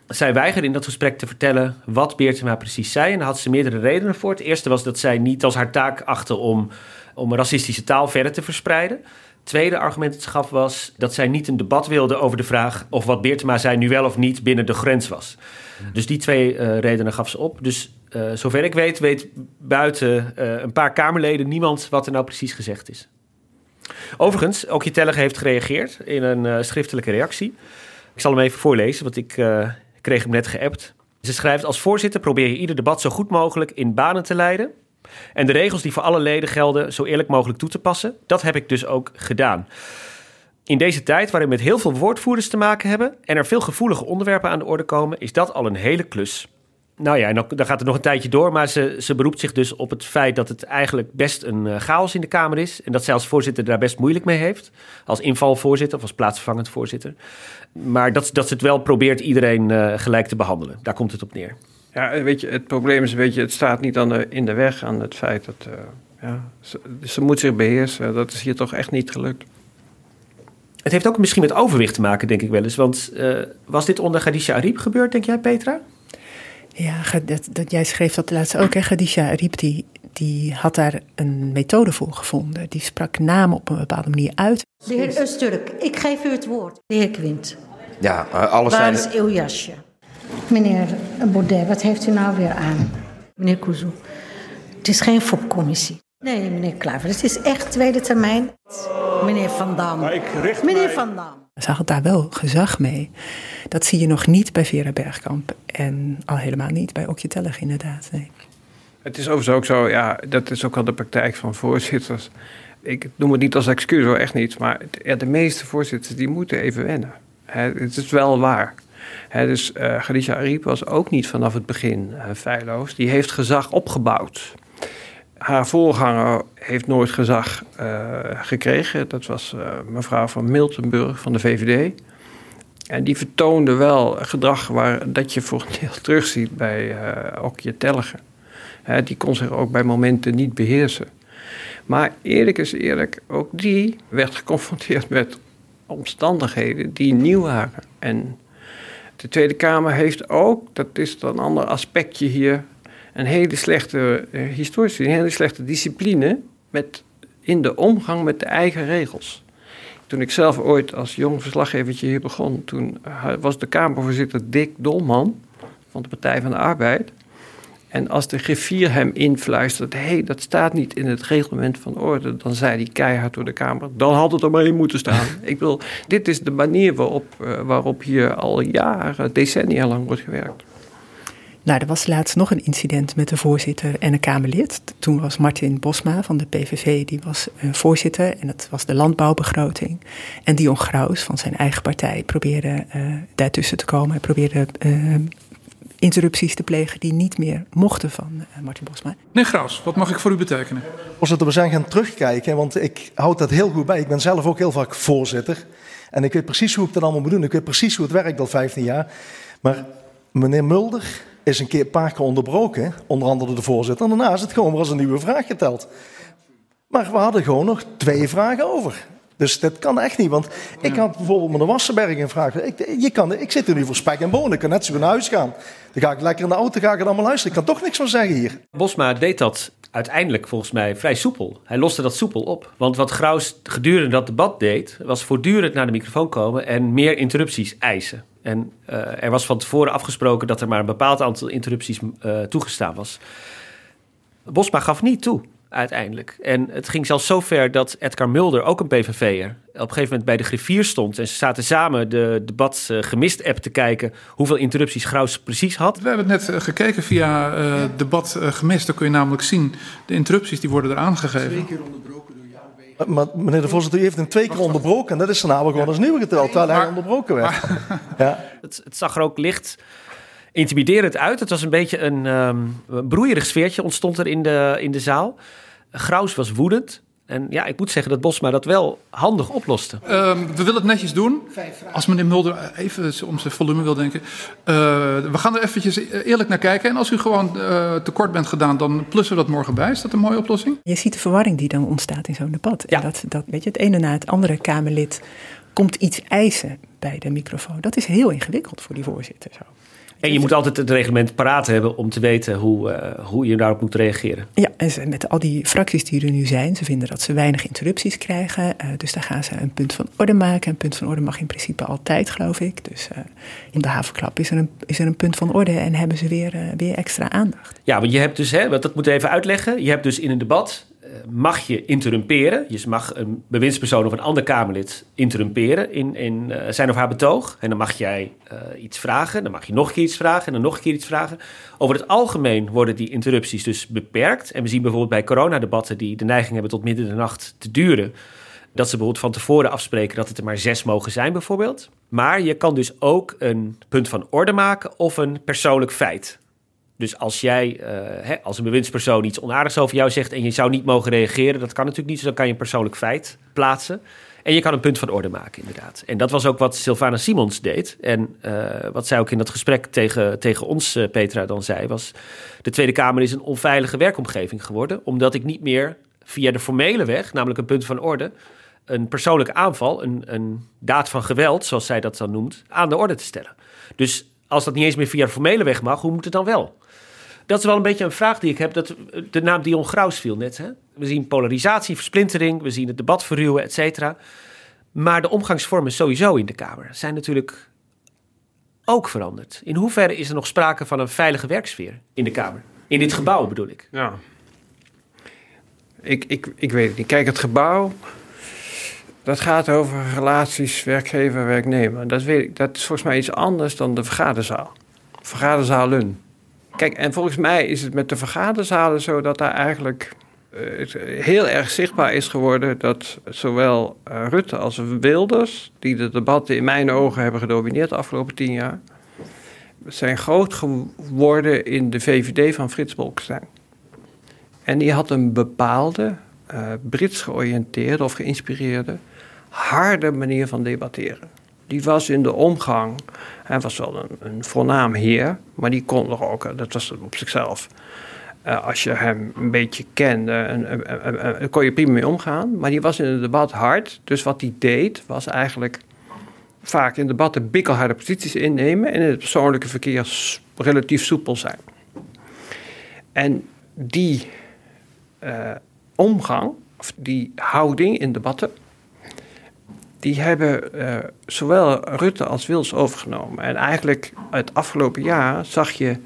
Zij weigerde in dat gesprek te vertellen wat Beertema precies zei. En daar had ze meerdere redenen voor. Het eerste was dat zij niet als haar taak achtte om, om racistische taal verder te verspreiden. Tweede argument dat ze gaf was dat zij niet een debat wilde over de vraag of wat Beertema zei nu wel of niet binnen de grens was. Dus die twee uh, redenen gaf ze op. Dus uh, zover ik weet, weet buiten een paar Kamerleden niemand wat er nou precies gezegd is. Overigens, ook Tellige heeft gereageerd in een uh, schriftelijke reactie. Ik zal hem even voorlezen, want ik kreeg hem net geappt. Ze schrijft: Als voorzitter probeer je ieder debat zo goed mogelijk in banen te leiden. En de regels die voor alle leden gelden, zo eerlijk mogelijk toe te passen. Dat heb ik dus ook gedaan. In deze tijd waarin we met heel veel woordvoerders te maken hebben en er veel gevoelige onderwerpen aan de orde komen, is dat al een hele klus. Nou ja, en dan, dan gaat het nog een tijdje door, maar ze, ze beroept zich dus op het feit dat het eigenlijk best een uh, chaos in de Kamer is. En dat zij als voorzitter daar best moeilijk mee heeft. Als invalvoorzitter of als plaatsvervangend voorzitter. Maar dat, dat ze het wel probeert iedereen uh, gelijk te behandelen. Daar komt het op neer. Ja, weet je, het probleem is, weet je, het staat niet aan de, in de weg aan het feit dat. Uh, ja, ze, ze moet zich beheersen. Dat is hier toch echt niet gelukt. Het heeft ook misschien met overwicht te maken, denk ik wel eens. Want uh, was dit onder Khadija Ariep gebeurd, denk jij, Petra? Ja, dat, dat, jij schreef dat laatst ook. Hè? Khadija Ariep die, die had daar een methode voor gevonden. Die sprak namen op een bepaalde manier uit. De heer Usturk, ik geef u het woord. De heer Quint. Ja, alles Waar zijn... is uw jasje? Meneer Baudet, wat heeft u nou weer aan? Meneer Kuzu, het is geen FOP-commissie. Nee, meneer Klaver, het is echt tweede termijn. Meneer Van Dam. Meneer mij... Van Dam. Ze had daar wel gezag mee. Dat zie je nog niet bij Vera Bergkamp. En al helemaal niet bij Okje Tellig, inderdaad. Het is overigens ook zo, ja, dat is ook al de praktijk van voorzitters. Ik noem het niet als excuus hoor, echt niet. Maar de meeste voorzitters die moeten even wennen. het is wel waar. Dus uh, Khadija was ook niet vanaf het begin uh, feilloos. Die heeft gezag opgebouwd. Haar voorganger heeft nooit gezag uh, gekregen. Dat was mevrouw van Miltenburg van de VVD. En die vertoonde wel gedrag waar, dat je voor een deel terugziet bij Okje Tellige. He, die kon zich ook bij momenten niet beheersen. Maar eerlijk is eerlijk, ook die werd geconfronteerd met omstandigheden die nieuw waren. En de Tweede Kamer heeft ook, dat is dan een ander aspectje hier, een hele slechte uh, historische, een hele slechte discipline met, in de omgang met de eigen regels. Toen ik zelf ooit als jong verslaggevertje hier begon, toen was de Kamervoorzitter Dick Dolman van de Partij van de Arbeid. En als de griffier hem influistert, hé, hey, dat staat niet in het reglement van orde, dan zei hij keihard door de Kamer, dan had het er maar in moeten staan. Ik wil, dit is de manier waarop, uh, waarop hier al jaren, decennia lang wordt gewerkt. Nou, er was laatst nog een incident met de voorzitter en een Kamerlid. Toen was Martin Bosma van de PVV, die was uh, voorzitter en dat was de landbouwbegroting. En Dion Graus van zijn eigen partij probeerde uh, daartussen te komen. Hij probeerde uh, interrupties te plegen die niet meer mochten van uh, Martin Bosma. Meneer Graus, wat mag ik voor u betekenen? Voorzitter, we zijn gaan terugkijken, want ik houd dat heel goed bij. Ik ben zelf ook heel vaak voorzitter. En ik weet precies hoe ik dat allemaal moet doen. Ik weet precies hoe het werkt al 15 jaar. Maar meneer Mulder is een keer een paar keer onderbroken, onder andere de voorzitter. En daarna is het gewoon weer als een nieuwe vraag geteld. Maar we hadden gewoon nog twee vragen over. Dus dat kan echt niet. Want ik had bijvoorbeeld met de Wassenberg een vraag. Ik, je kan, ik zit er nu voor spek en bonen. Ik kan net zo naar huis gaan. Dan ga ik lekker in de auto, ga ik het allemaal luisteren. Ik kan toch niks van zeggen hier. Bosma deed dat uiteindelijk volgens mij vrij soepel. Hij loste dat soepel op. Want wat Graus gedurende dat debat deed... was voortdurend naar de microfoon komen en meer interrupties eisen. En uh, er was van tevoren afgesproken dat er maar een bepaald aantal interrupties uh, toegestaan was. Bosma gaf niet toe uiteindelijk. En het ging zelfs zo ver dat Edgar Mulder, ook een PVV'er, op een gegeven moment bij de griffier stond. En ze zaten samen de debat uh, gemist app te kijken hoeveel interrupties Graus precies had. We hebben het net uh, gekeken via uh, debat gemist. Dan kun je namelijk zien, de interrupties die worden er aangegeven. Twee keer onderbroken Maar meneer de voorzitter, u heeft hem twee keer onderbroken. En dat is er namelijk gewoon als nieuwe geteld, terwijl hij onderbroken werd. ja. het, het zag er ook licht intimiderend uit. Het was een beetje een um, broeierig sfeertje ontstond er in de, in de zaal. Graus was woedend. En ja, ik moet zeggen dat Bosma dat wel handig oploste. Um, we willen het netjes doen. Als meneer Mulder even om zijn volume wil denken. Uh, we gaan er eventjes eerlijk naar kijken. En als u gewoon uh, tekort bent gedaan, dan plussen we dat morgen bij. Is dat een mooie oplossing? Je ziet de verwarring die dan ontstaat in zo'n debat. Ja. En dat, dat, weet je, het ene na het andere Kamerlid komt iets eisen bij de microfoon. Dat is heel ingewikkeld voor die voorzitter. Zo. En je moet altijd het reglement paraat hebben om te weten hoe, uh, hoe je daarop moet reageren. Ja, en met al die fracties die er nu zijn, ze vinden dat ze weinig interrupties krijgen. Uh, dus daar gaan ze een punt van orde maken. Een punt van orde mag in principe altijd, geloof ik. Dus uh, in de havenklap is er, een, is er een punt van orde en hebben ze weer, weer extra aandacht. Ja, want je hebt dus, hè, dat moet even uitleggen. Je hebt dus in een debat mag je interrumperen. Je mag een bewindspersoon of een ander Kamerlid interrumperen in, in uh, zijn of haar betoog. En dan mag jij uh, iets vragen, dan mag je nog een keer iets vragen en dan nog een keer iets vragen. Over het algemeen worden die interrupties dus beperkt. En we zien bijvoorbeeld bij coronadebatten die de neiging hebben tot midden de nacht te duren. Dat ze bijvoorbeeld van tevoren afspreken dat het er maar zes mogen zijn, bijvoorbeeld. Maar je kan dus ook een punt van orde maken of een persoonlijk feit. Dus als jij uh, hè, als een bewindspersoon iets onaardigs over jou zegt en je zou niet mogen reageren, dat kan natuurlijk niet, dus dan kan je een persoonlijk feit plaatsen. En je kan een punt van orde maken, inderdaad. En dat was ook wat Sylvana Simons deed. En uh, wat zij ook in dat gesprek tegen, tegen ons, uh, Petra, dan zei, was... de Tweede Kamer is een onveilige werkomgeving geworden... omdat ik niet meer via de formele weg, namelijk een punt van orde... een persoonlijke aanval, een, een daad van geweld, zoals zij dat dan noemt... aan de orde te stellen. Dus als dat niet eens meer via de formele weg mag, hoe moet het dan wel? Dat is wel een beetje een vraag die ik heb. Dat, de naam Dion Graus viel net. Hè? We zien polarisatie, versplintering, we zien het debat verruwen, et cetera. Maar de omgangsvormen sowieso in de Kamer zijn natuurlijk ook veranderd. In hoeverre is er nog sprake van een veilige werksfeer in de Kamer? In dit gebouw bedoel ik. Ja. Ik, ik, ik weet het niet. Kijk, het gebouw, dat gaat over relaties werkgever-werknemer. Dat, weet ik, dat is volgens mij iets anders dan de vergaderzaal. Vergaderzalen. Kijk, en volgens mij is het met de vergaderzalen zo dat daar eigenlijk uh, heel erg zichtbaar is geworden dat zowel uh, Rutte als Wilders, die de debatten in mijn ogen hebben gedomineerd de afgelopen tien jaar, zijn groot geworden in de VVD van Frits Bolkestein. En die had een bepaalde, uh, Brits georiënteerde of geïnspireerde, harde manier van debatteren. Die was in de omgang hij was wel een, een voornaam heer, maar die kon nog ook, dat was op zichzelf. Uh, als je hem een beetje kende, uh, kon je prima mee omgaan. Maar die was in het debat hard. Dus wat hij deed, was eigenlijk vaak in debatten bikkelharde posities innemen. En in het persoonlijke verkeer relatief soepel zijn. En die uh, omgang, of die houding in debatten, die hebben uh, zowel Rutte als Wils overgenomen. En eigenlijk het afgelopen jaar zag je,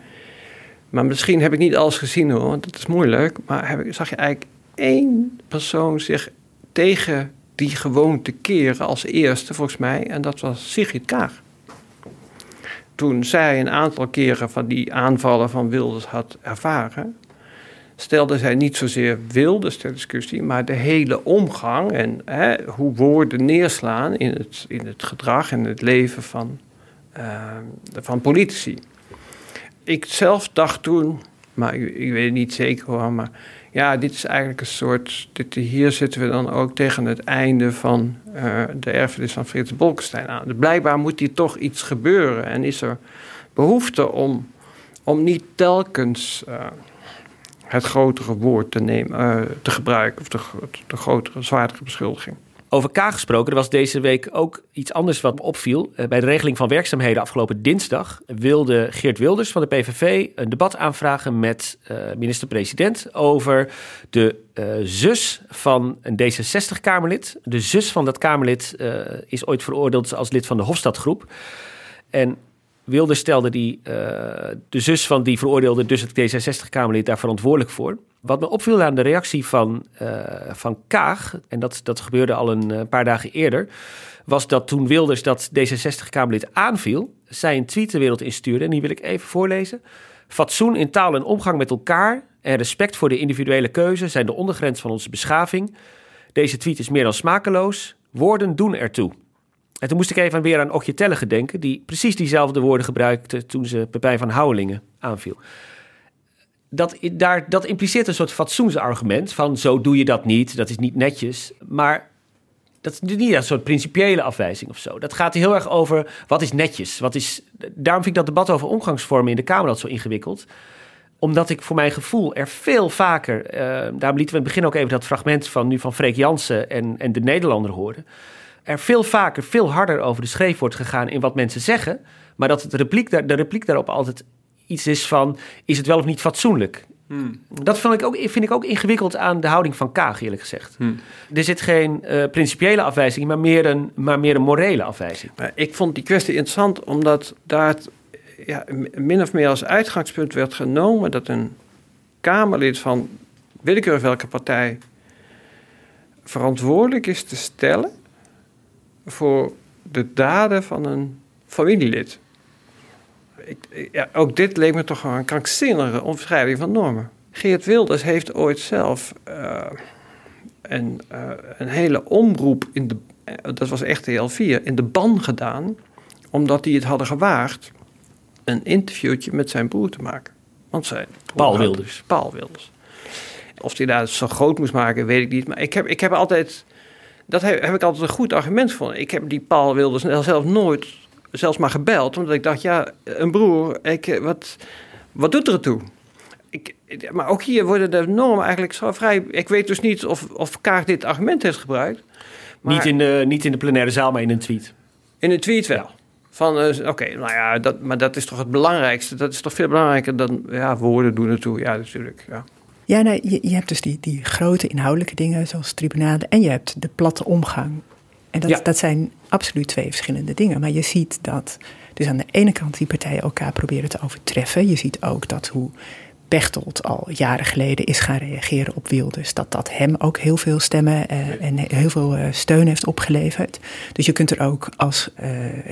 maar misschien heb ik niet alles gezien hoor, want dat is moeilijk, maar heb ik, zag je eigenlijk één persoon zich tegen die gewoonte keren als eerste volgens mij, en dat was Sigrid Kaag. Toen zij een aantal keren van die aanvallen van Wilders had ervaren, stelde zij niet zozeer Wilders ter discussie, maar de hele omgang en hè, hoe woorden neerslaan in het, in het gedrag en het leven van, uh, van politici. Ik zelf dacht toen, maar ik, weet niet zeker hoor, maar ja, dit is eigenlijk een soort. Dit, hier zitten we dan ook tegen het einde van uh, de erfenis van Frits Bolkestein aan. Dus blijkbaar moet hier toch iets gebeuren en is er behoefte om, om niet telkens. Uh, het grotere woord te, nemen, uh, te gebruiken, of de, de grotere, zwaardere beschuldiging. Over K gesproken, er was deze week ook iets anders wat me opviel. Uh, bij de regeling van werkzaamheden afgelopen dinsdag wilde Geert Wilders van de PVV een debat aanvragen met uh, minister-president over de zus van een D66-Kamerlid. De zus van dat Kamerlid is ooit veroordeeld als lid van de Hofstadgroep. En Wilde stelde die, uh, de zus van die veroordeelde dus het D66-Kamerlid daar verantwoordelijk voor. Wat me opviel aan de reactie van, uh, van Kaag, en dat, dat gebeurde al een uh, paar dagen eerder, was dat toen Wilders dat D66-Kamerlid aanviel, zij een tweet de wereld instuurde, en die wil ik even voorlezen. Fatsoen in taal en omgang met elkaar en respect voor de individuele keuze zijn de ondergrens van onze beschaving. Deze tweet is meer dan smakeloos. Woorden doen ertoe. En toen moest ik even weer aan Okje Tellege denken, die precies diezelfde woorden gebruikte toen ze Pepijn van Houwelingen aanviel. Dat, daar, dat impliceert een soort fatsoensargument van zo doe je dat niet, dat is niet netjes. Maar dat is niet een soort principiële afwijzing of zo. Dat gaat heel erg over wat is netjes. Wat is, daarom vind ik dat debat over omgangsvormen in de Kamer dat zo ingewikkeld. Omdat ik voor mijn gevoel er veel vaker... Uh, daarom lieten we in het begin ook even dat fragment van nu van Freek Jansen en, en de Nederlander horen. Er veel vaker, veel harder over de schreef wordt gegaan in wat mensen zeggen. Maar dat de repliek, de repliek daarop altijd iets is van... is het wel of niet fatsoenlijk? Hmm. Dat vind ik, ook, vind ik ook ingewikkeld aan de houding van Kaag, eerlijk gezegd. Hmm. Er zit geen uh, principiële afwijzing, maar meer, een, maar meer een morele afwijzing. Maar ik vond die kwestie interessant, omdat daar ja, min of meer als uitgangspunt werd genomen dat een Kamerlid van willekeurig welke partij verantwoordelijk is te stellen voor de daden van een familielid ik, ja, ook dit leek me toch gewoon een krankzinnige onverschrijding van normen. Geert Wilders heeft ooit zelf uh, een, uh, een hele omroep in de, uh, dat was echt heel 4, in de ban gedaan, omdat die het hadden gewaagd een interviewtje met zijn broer te maken. Want zijn Paul Wilders. Paul Wilders. Of hij daar zo groot moest maken, weet ik niet. Maar ik heb, ik heb altijd, dat heb, heb ik altijd een goed argument voor. Ik heb die Paul Wilders zelf nooit zelfs maar gebeld. Omdat ik dacht, ja, een broer, ik, wat, wat doet er toe? Ik, maar ook hier worden de normen eigenlijk zo vrij... Ik weet dus niet of, of Kaag dit argument heeft gebruikt. Maar, niet, in de, niet in de plenaire zaal, maar in een tweet. In een tweet wel. Van, uh, oké, nou ja, dat, maar dat is toch het belangrijkste. Dat is toch veel belangrijker dan ja, woorden doen ertoe. Ja, natuurlijk, ja. Ja, nee, je, je hebt dus die, die grote inhoudelijke dingen zoals tribunalen... en je hebt de platte omgang en dat, dat zijn absoluut twee verschillende dingen. Maar je ziet dat, dus aan de ene kant die partijen elkaar proberen te overtreffen. Je ziet ook dat hoe Pechtold al jaren geleden is gaan reageren op Wilders. Dat dat hem ook heel veel stemmen uh, en heel veel uh, steun heeft opgeleverd. Dus je kunt er ook als uh,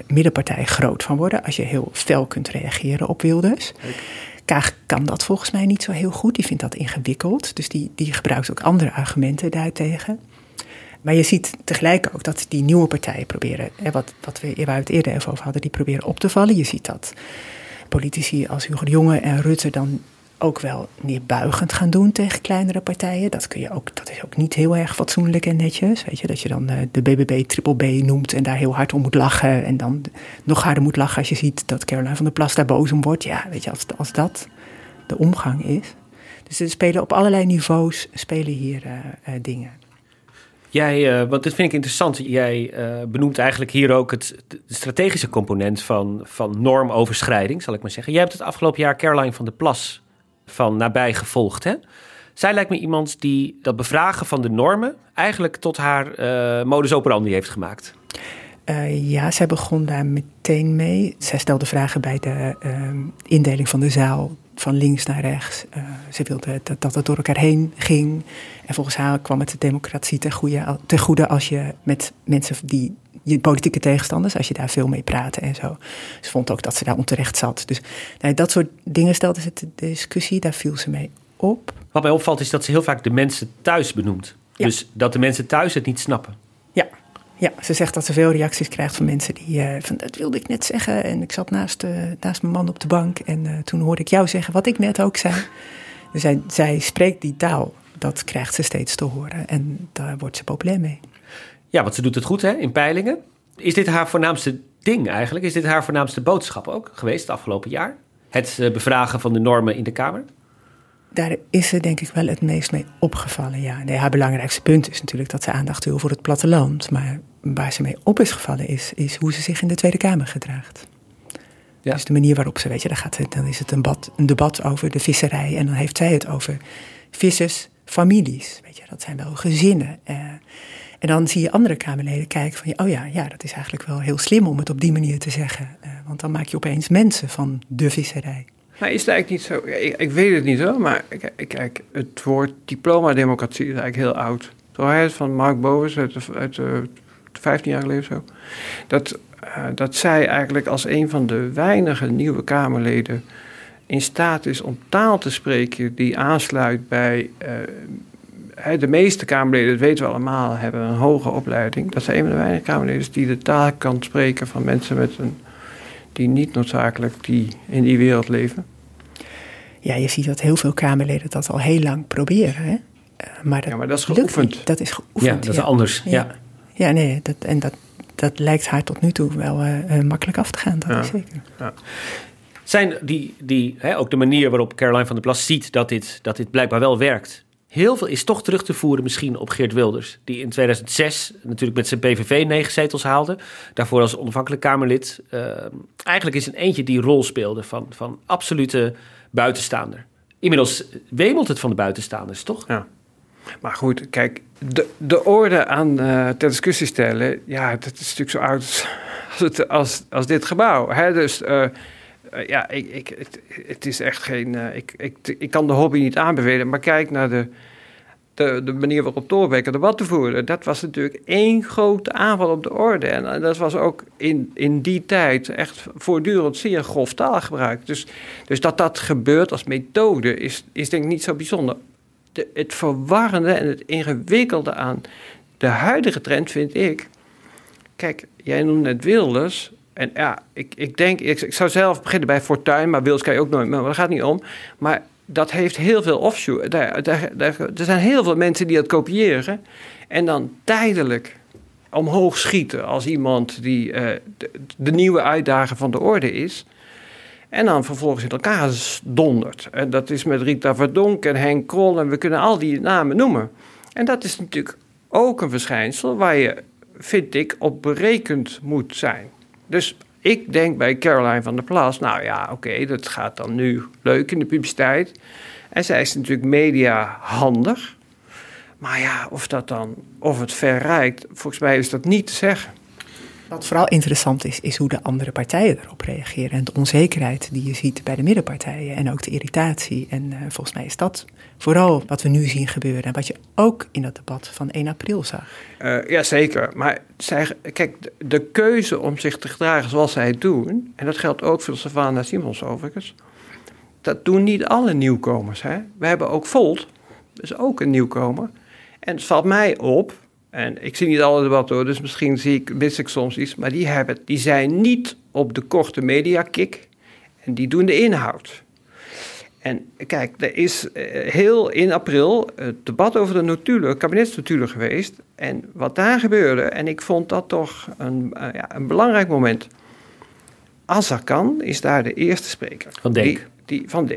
middenpartij groot van worden. Als je heel fel kunt reageren op Wilders. Kaag kan dat volgens mij niet zo heel goed. Die vindt dat ingewikkeld. Dus die, die gebruikt ook andere argumenten daartegen. Maar je ziet tegelijk ook dat die nieuwe partijen proberen, hè, wat, wat we, waar het eerder even over hadden, die proberen op te vallen. Je ziet dat politici als Hugo de Jonge en Rutte dan ook wel neerbuigend gaan doen tegen kleinere partijen. Dat, kun je ook, dat is ook niet heel erg fatsoenlijk en netjes. Weet je, dat je dan uh, de BBB triple B noemt en daar heel hard om moet lachen. En dan nog harder moet lachen als je ziet dat Caroline van der Plas daar boos om wordt. Ja, weet je, als, als dat de omgang is. Dus er spelen op allerlei niveaus spelen hier uh, uh, dingen. Jij, uh, want dit vind ik interessant, jij benoemt eigenlijk hier ook het de strategische component van, van normoverschrijding, zal ik maar zeggen. Jij hebt het afgelopen jaar Caroline van der Plas van nabij gevolgd, hè? Zij lijkt me iemand die dat bevragen van de normen eigenlijk tot haar uh, modus operandi heeft gemaakt. Uh, ja, zij begon daar meteen mee. Zij stelde vragen bij de uh, indeling van de zaal van links naar rechts. Uh, ze wilde dat, dat het door elkaar heen ging. En volgens haar kwam het de democratie ten goede, ten goede als je met mensen die je politieke tegenstanders, als je daar veel mee praatte en zo. Ze vond ook dat ze daar onterecht zat. Dus nou, dat soort dingen stelde ze de discussie, daar viel ze mee op. Wat mij opvalt is dat ze heel vaak de mensen thuis benoemt. Ja. Dus dat de mensen thuis het niet snappen. Ja, ja, ze zegt dat ze veel reacties krijgt van mensen die uh, van dat wilde ik net zeggen. En ik zat naast, uh, naast mijn man op de bank en uh, toen hoorde ik jou zeggen wat ik net ook zei. Dus zij, zij spreekt die taal, dat krijgt ze steeds te horen en daar wordt ze populair mee. Ja, want ze doet het goed hè, in peilingen. Is dit haar voornaamste ding eigenlijk? Is dit haar voornaamste boodschap ook geweest het afgelopen jaar? Het bevragen van de normen in de Kamer? Daar is ze denk ik wel het meest mee opgevallen. Ja. Nee, haar belangrijkste punt is natuurlijk dat ze aandacht wil voor het platteland. Maar waar ze mee op is gevallen is, is hoe ze zich in de Tweede Kamer gedraagt. Ja. Dus de manier waarop ze, weet je, dan, gaat het, dan is het een, bad, een debat over de visserij. En dan heeft zij het over vissers, families. Weet je, dat zijn wel gezinnen. Uh, en dan zie je andere Kamerleden kijken van, oh ja, ja, dat is eigenlijk wel heel slim om het op die manier te zeggen. Uh, want dan maak je opeens mensen van de visserij. Maar is het eigenlijk niet zo? Ik, weet het niet hoor, maar kijk, het woord diploma-democratie is eigenlijk heel oud. Zo hij het van Mark Boas uit, uit uh, 15 jaar geleden zo. Dat, uh, dat zij eigenlijk als een van de weinige nieuwe Kamerleden in staat is om taal te spreken die aansluit bij uh, de meeste Kamerleden, dat weten we allemaal, hebben een hoge opleiding. Dat zijn een van de weinige Kamerleden die de taal kan spreken van mensen met een, die niet noodzakelijk die in die wereld leven. Ja, je ziet dat heel veel Kamerleden dat al heel lang proberen. Hè? Uh, maar, dat ja, maar dat is geoefend. Dat is geoefend. Ja, dat is anders. Ja, ja. nee, dat, en dat, dat lijkt haar tot nu toe wel uh, makkelijk af te gaan, dat is zeker. Ja. Zijn die, die hè, ook de manier waarop Caroline van der Plas ziet dat dit, dat dit blijkbaar wel werkt, Heel veel is toch terug te voeren misschien op Geert Wilders. Die in 2006 natuurlijk met zijn PVV negen zetels haalde. Daarvoor als onafhankelijk Kamerlid. Uh, eigenlijk is een eentje die rol speelde van, van absolute buitenstaander. Inmiddels wemelt het van de buitenstaanders, toch? Ja. Maar goed, kijk, de, de orde aan uh, ter discussie stellen... ja, dat is natuurlijk zo oud als, als, als dit gebouw. Dus... Uh, ja, ik, ik, het, is echt geen. Uh, ik, ik, ik kan de hobby niet aanbevelen, maar kijk naar de, de, de manier waarop Thorbecke debat voerde. Dat was natuurlijk één grote aanval op de orde. En dat was ook in, in die tijd echt voortdurend zeer grof taalgebruik. Dus, dus dat dat gebeurt als methode is, is denk ik niet zo bijzonder. De, het verwarrende en het ingewikkelde aan de huidige trend vind ik. Kijk, jij noemde net Wilders. En ja, ik, ik denk, ik, zou zelf beginnen bij Fortuin, maar Wils kan je ook nooit, maar dat gaat niet om. Maar dat heeft heel veel daar, er zijn heel veel mensen die dat kopiëren en dan tijdelijk omhoog schieten als iemand die de, de, nieuwe uitdager van de orde is. En dan vervolgens in elkaar dondert. En dat is met Rita Verdonk en Henk Krol en we kunnen al die namen noemen. En dat is natuurlijk ook een verschijnsel waar je, vind ik, op berekend moet zijn. Dus ik denk bij Caroline van der Plas, nou ja, oké, dat gaat dan nu leuk in de publiciteit. En zij is natuurlijk mediahandig. Maar ja, of dat dan, of het verrijkt, volgens mij is dat niet te zeggen. Wat vooral interessant is, is hoe de andere partijen erop reageren. En de onzekerheid die je ziet bij de middenpartijen. En ook de irritatie. En uh, volgens mij is dat vooral wat we nu zien gebeuren. En wat je ook in dat debat van 1 april zag. Uh, ja, zeker. Maar kijk, de, keuze om zich te gedragen zoals zij doen. En dat geldt ook voor Savannah Simons overigens. Dat doen niet alle nieuwkomers. Hè? We hebben ook Volt, is ook een nieuwkomer. En het valt mij op en ik zie niet alle debatten hoor, dus misschien zie ik, mis ik soms iets. Maar die, hebben, die zijn niet op de korte mediakick en die doen de inhoud. En kijk, er is eh, heel in april het debat over de notulen, kabinetsnotulen geweest. En wat daar gebeurde, en ik vond dat toch een, uh, ja, een belangrijk moment. Azarkan is daar de eerste spreker. Van Dijk. Die, die, van.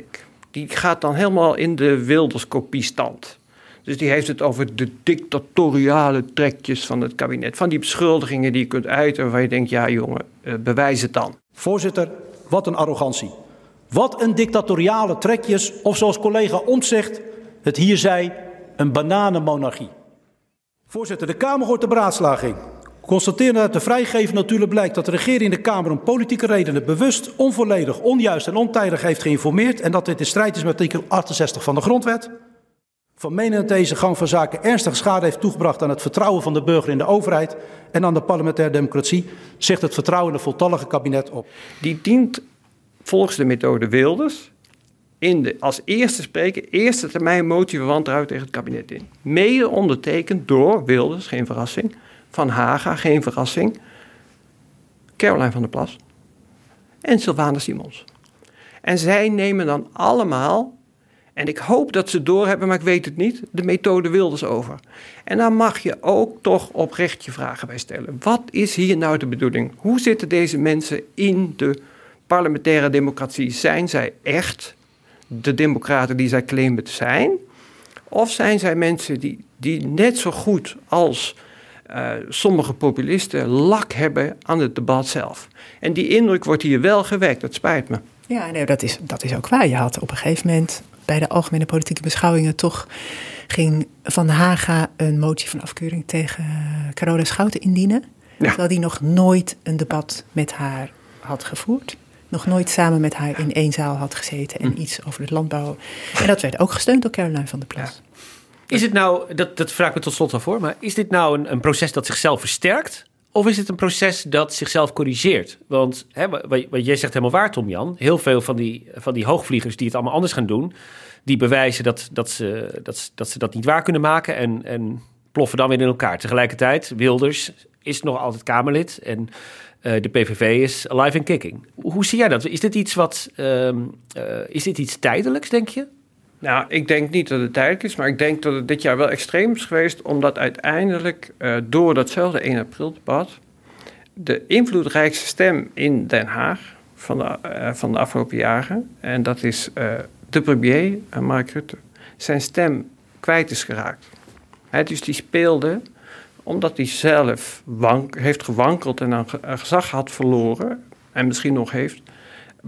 Die gaat dan helemaal in de Wilders-kopiestand. Dus die heeft het over de dictatoriale trekjes van het kabinet. Van die beschuldigingen die je kunt uiten waarvan je denkt, ja jongen, uh, bewijs het dan. Voorzitter, wat een arrogantie. Wat een dictatoriale trekjes, of zoals collega Omtzigt het hier zei, een bananenmonarchie. Voorzitter, de Kamer hoort de beraadslaging. Constateren uit de vrijgeving natuurlijk blijkt dat de regering in de Kamer om politieke redenen bewust, onvolledig, onjuist en ontijdig heeft geïnformeerd en dat dit in strijd is met artikel 68 van de Grondwet. Van menen dat deze gang van zaken ernstige schade heeft toegebracht aan het vertrouwen van de burger in de overheid en aan de parlementaire democratie, zegt het vertrouwen in voltallige kabinet op. Die dient volgens de methode Wilders in de, als eerste spreker eerste termijn motie van wantrouwen tegen het kabinet in. Mede ondertekend door Wilders, geen verrassing, Van Haga, geen verrassing, Caroline van der Plas en Sylvana Simons. En zij nemen dan allemaal en ik hoop dat ze doorhebben, maar ik weet het niet, de methode Wilders over. En dan mag je ook toch oprecht je vragen bij stellen. Wat is hier nou de bedoeling? Hoe zitten deze mensen in de parlementaire democratie? Zijn zij echt de democraten die zij claimen te zijn? Of zijn zij mensen die, die net zo goed als uh, sommige populisten lak hebben aan het debat zelf? En die indruk wordt hier wel gewekt, dat spijt me. Ja, nee, dat, is, dat is ook waar. Je had op een gegeven moment bij de algemene politieke beschouwingen toch ging Van Haga een motie van afkeuring tegen Carola Schouten indienen. Terwijl die nog nooit een debat met haar had gevoerd. Nog nooit samen met haar in één zaal had gezeten en hm. iets over het landbouw. En dat werd ook gesteund door Caroline van der Plas. Is het nou, dat, dat vraag ik me tot slot al voor, maar is dit nou een, een proces dat zichzelf versterkt? Of is het een proces dat zichzelf corrigeert? Want hè, wat, jij zegt helemaal waar, Tom Jan. Heel veel van die, van die hoogvliegers die het allemaal anders gaan doen, die bewijzen dat, dat, ze, dat, dat ze dat niet waar kunnen maken en, en ploffen dan weer in elkaar. Tegelijkertijd, Wilders is nog altijd Kamerlid en uh, de PVV is alive and kicking. Hoe zie jij dat? Is dit iets wat uh, is dit iets tijdelijks, denk je? Nou, ik denk niet dat het tijdelijk is, maar ik denk dat het dit jaar wel extreem is geweest, omdat uiteindelijk uh, door datzelfde 1 april debat de invloedrijkste stem in Den Haag van de, uh, van de afgelopen jaren, en dat is uh, de premier, Mark Rutte, zijn stem kwijt is geraakt. He, dus die speelde, omdat hij zelf heeft gewankeld en dan gezag had verloren, en misschien nog heeft,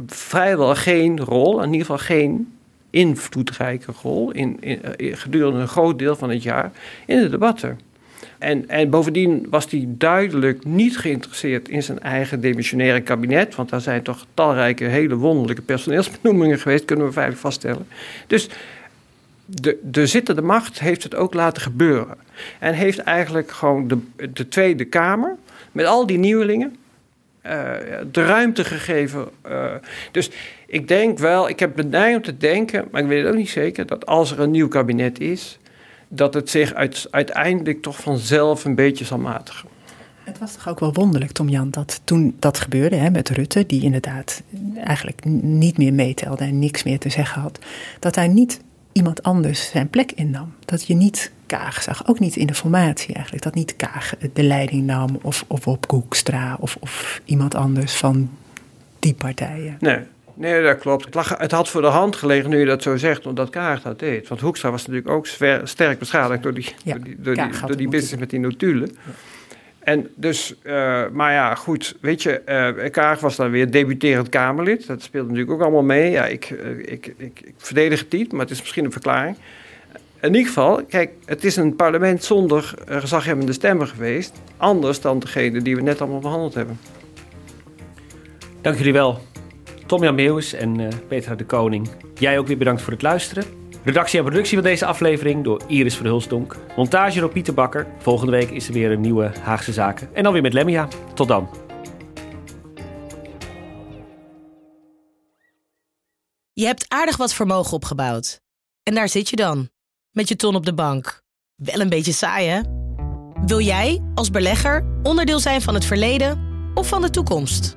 vrijwel geen rol, in ieder geval geen invloedrijke rol in, in, gedurende een groot deel van het jaar in de debatten. En, en bovendien was hij duidelijk niet geïnteresseerd in zijn eigen demissionaire kabinet, want daar zijn toch talrijke hele wonderlijke personeelsbenoemingen geweest, kunnen we veilig vaststellen. Dus de, de zittende macht heeft het ook laten gebeuren. En heeft eigenlijk gewoon de, de Tweede Kamer, met al die nieuwelingen, de ruimte gegeven. Uh, dus ik denk wel, ik heb de om te denken, maar ik weet het ook niet zeker, dat als er een nieuw kabinet is, dat het zich uit, uiteindelijk toch vanzelf een beetje zal matigen. Het was toch ook wel wonderlijk, Tom Jan, dat toen dat gebeurde hè, met Rutte, die inderdaad eigenlijk niet meer meetelde en niks meer te zeggen had, dat hij niet iemand anders zijn plek innam. Dat je niet Kaag zag, ook niet in de formatie eigenlijk, dat niet Kaag de leiding nam of, of op Koekstra of, of iemand anders van die partijen. Nee, Nee, dat klopt. Het, lag, het, had voor de hand gelegen nu je dat zo zegt, omdat Kaag dat deed. Want Hoekstra was natuurlijk ook sterk beschadigd door die, ja, door die, door die, door die business met die notulen. Ja. En dus, uh, maar ja, goed, weet je, uh, Kaag was dan weer debuterend Kamerlid. Dat speelde natuurlijk ook allemaal mee. Ja, ik, uh, ik, ik, ik, verdedig het niet, maar het is misschien een verklaring. In ieder geval, kijk, het is een parlement zonder gezaghebbende stemmen geweest. Anders dan degene die we net allemaal behandeld hebben. Dank jullie wel. Tom-Jan Meeuwis en Petra de Koning. Jij ook weer bedankt voor het luisteren. Redactie en productie van deze aflevering door Iris Verhulsdonk. Montage door Pieter Bakker. Volgende week is er weer een nieuwe Haagse Zaken. En dan weer met Lemmia. Tot dan. Je hebt aardig wat vermogen opgebouwd. En daar zit je dan, met je ton op de bank. Wel een beetje saai, hè? Wil jij, als belegger, onderdeel zijn van het verleden of van de toekomst?